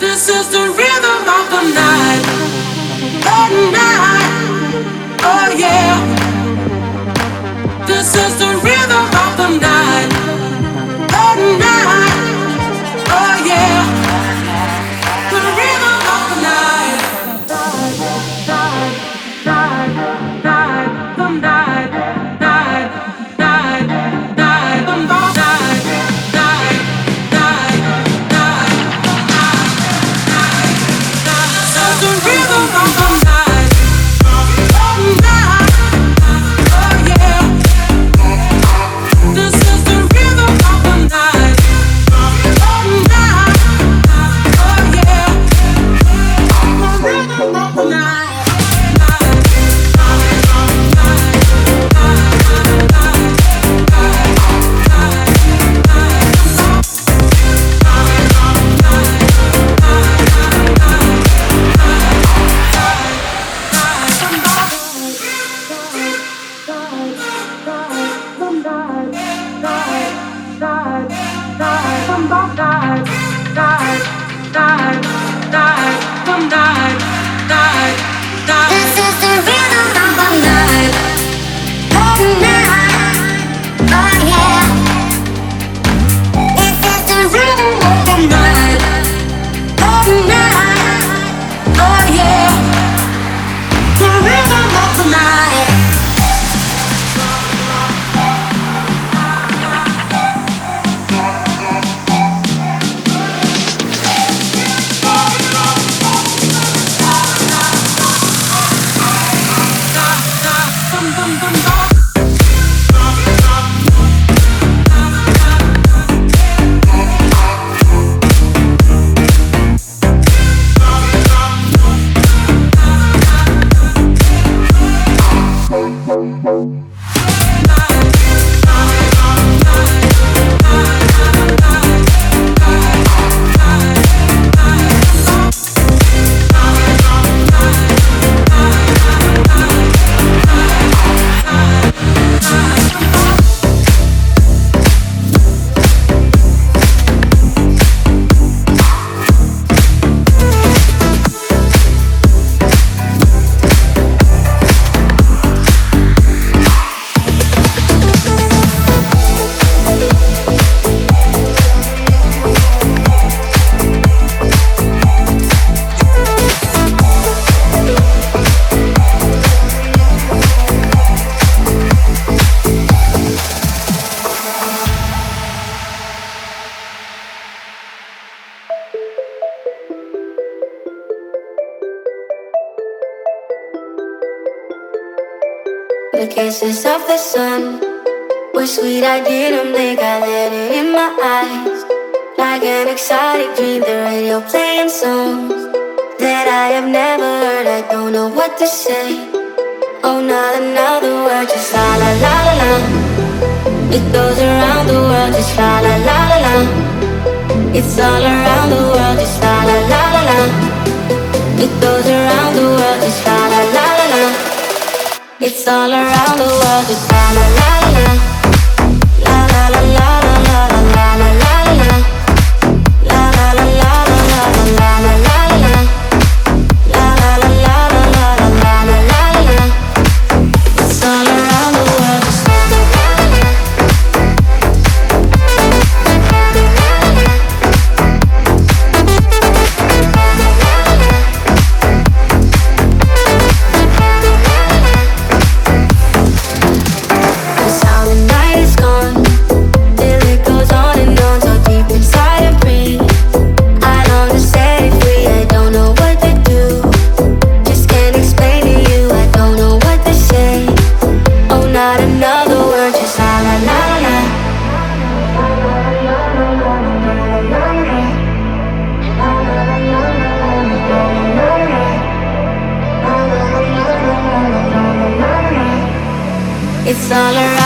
This is the rhythm of the night. down. faces of the sun were sweet. I didn't think I let it in my eyes. Like an exotic dream, the radio playing songs that I have never heard. I don't know what to say. Oh, not another word, just la la la la la. It goes around the world, just la la la la la. It's all around the world, just la la la la la. It goes around the world, just la la. la. It's all around the world. It's la la la. solid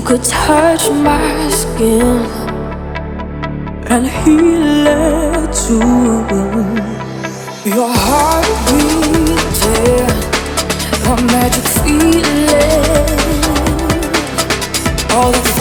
You could touch my skin and heal it too. Your heart beating, a magic feeling. All the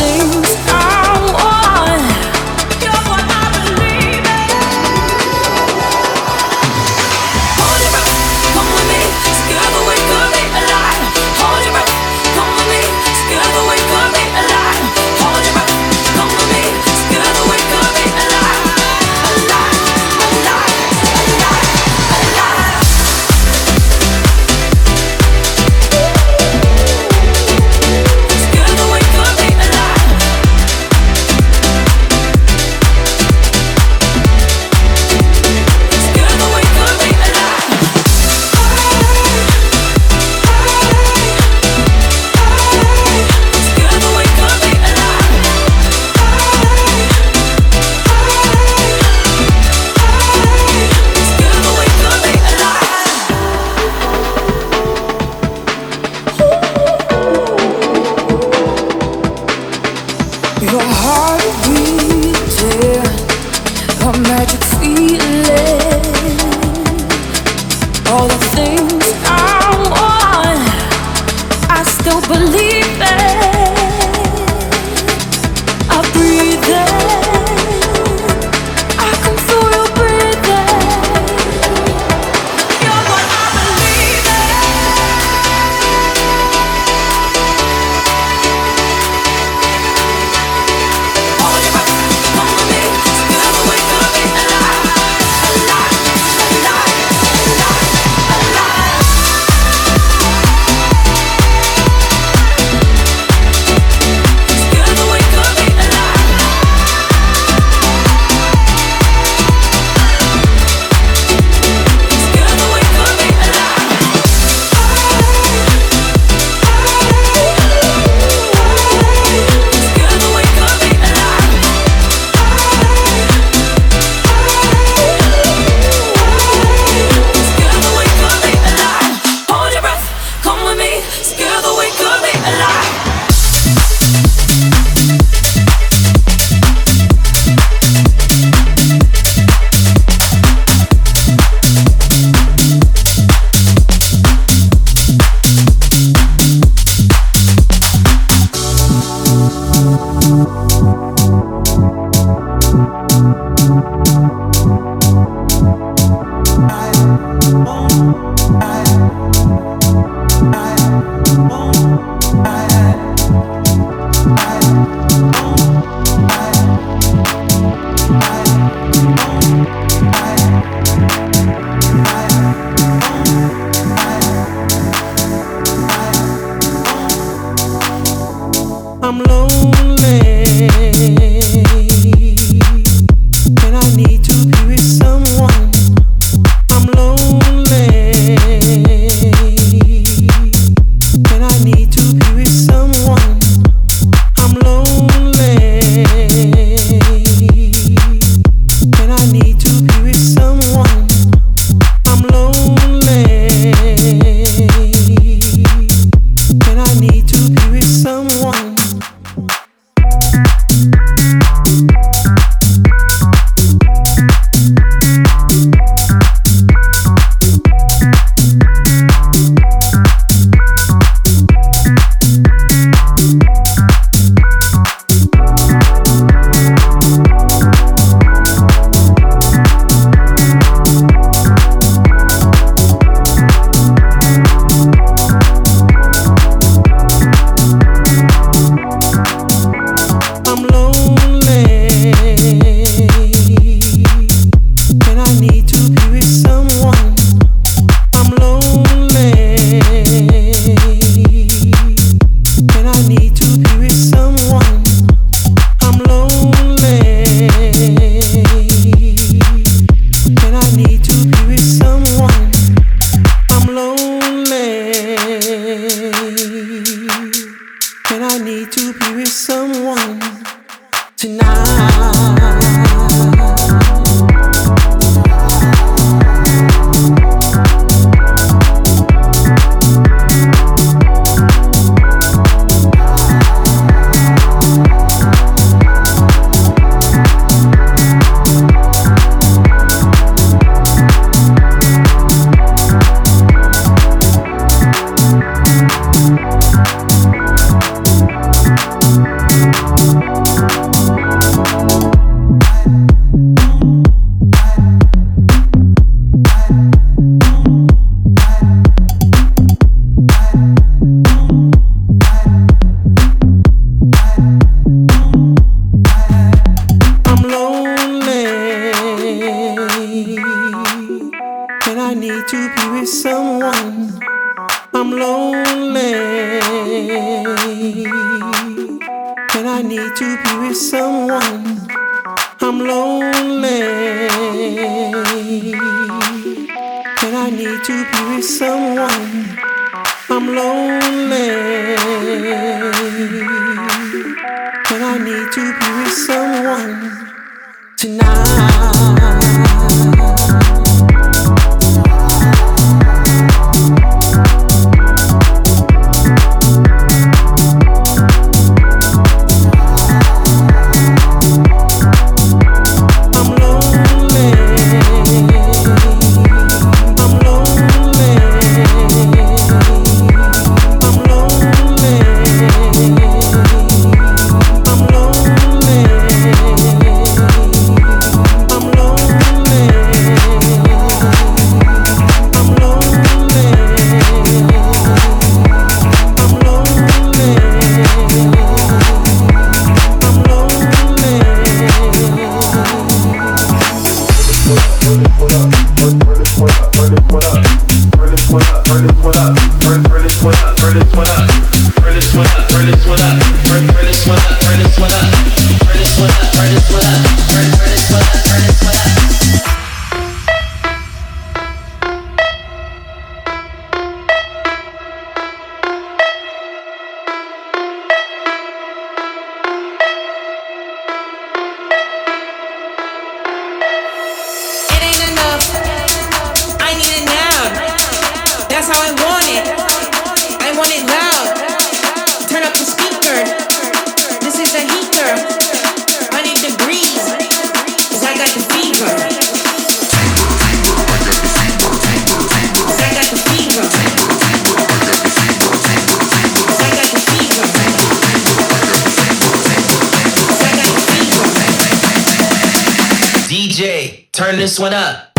this one up.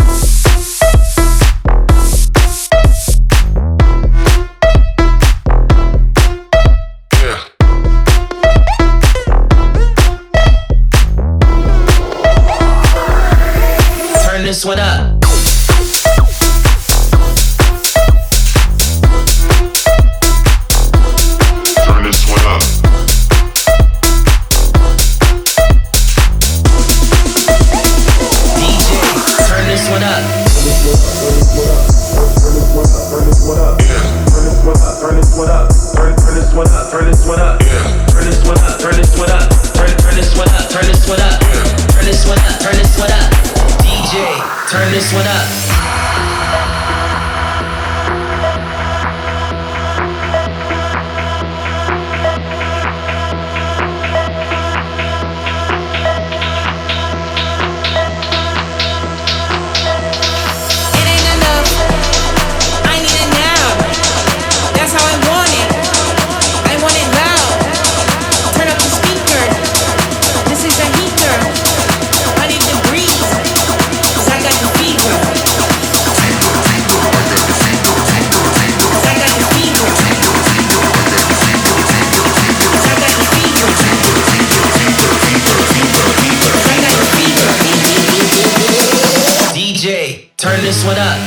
Judas, what up?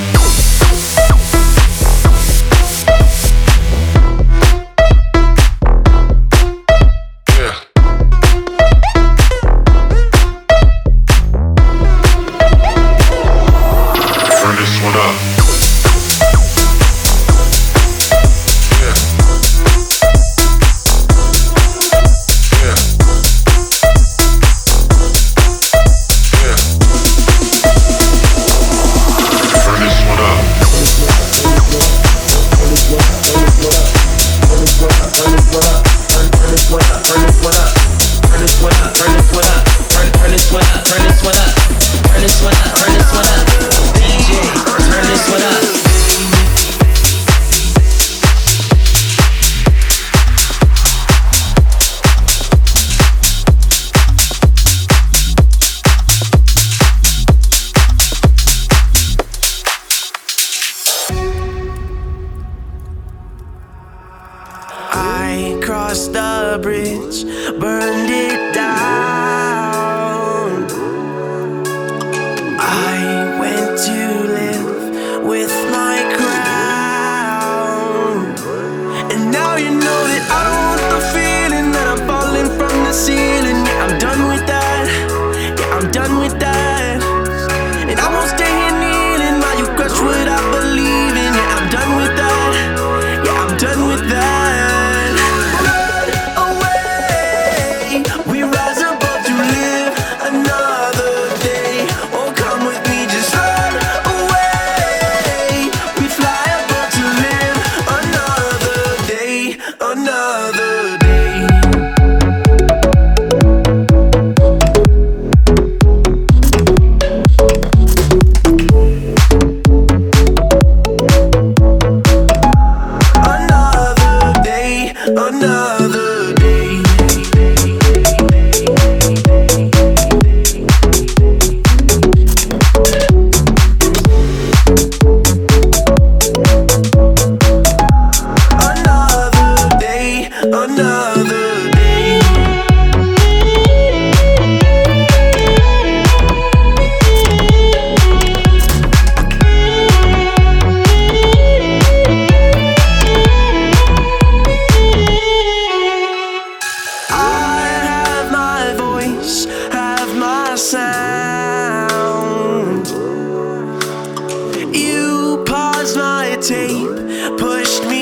Pushed me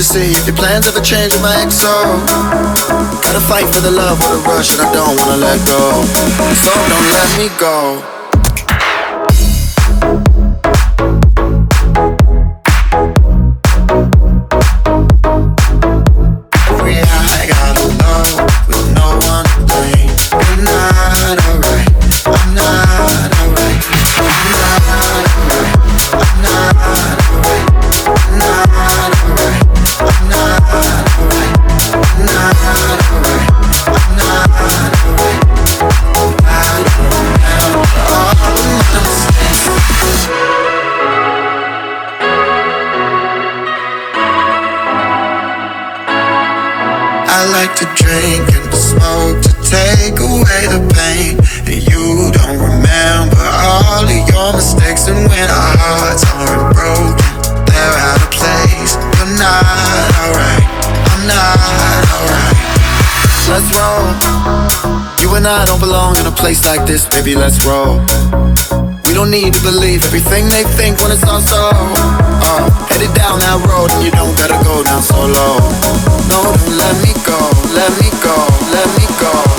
if your plans ever change in my XO. Gotta fight for the love with a rush, and I don't wanna let go. So don't let me go. baby, let's roll. We don't need to believe everything they think when it's not so. Uh, headed down that road and you don't gotta go down solo. No, don't let me go, let me go, let me go.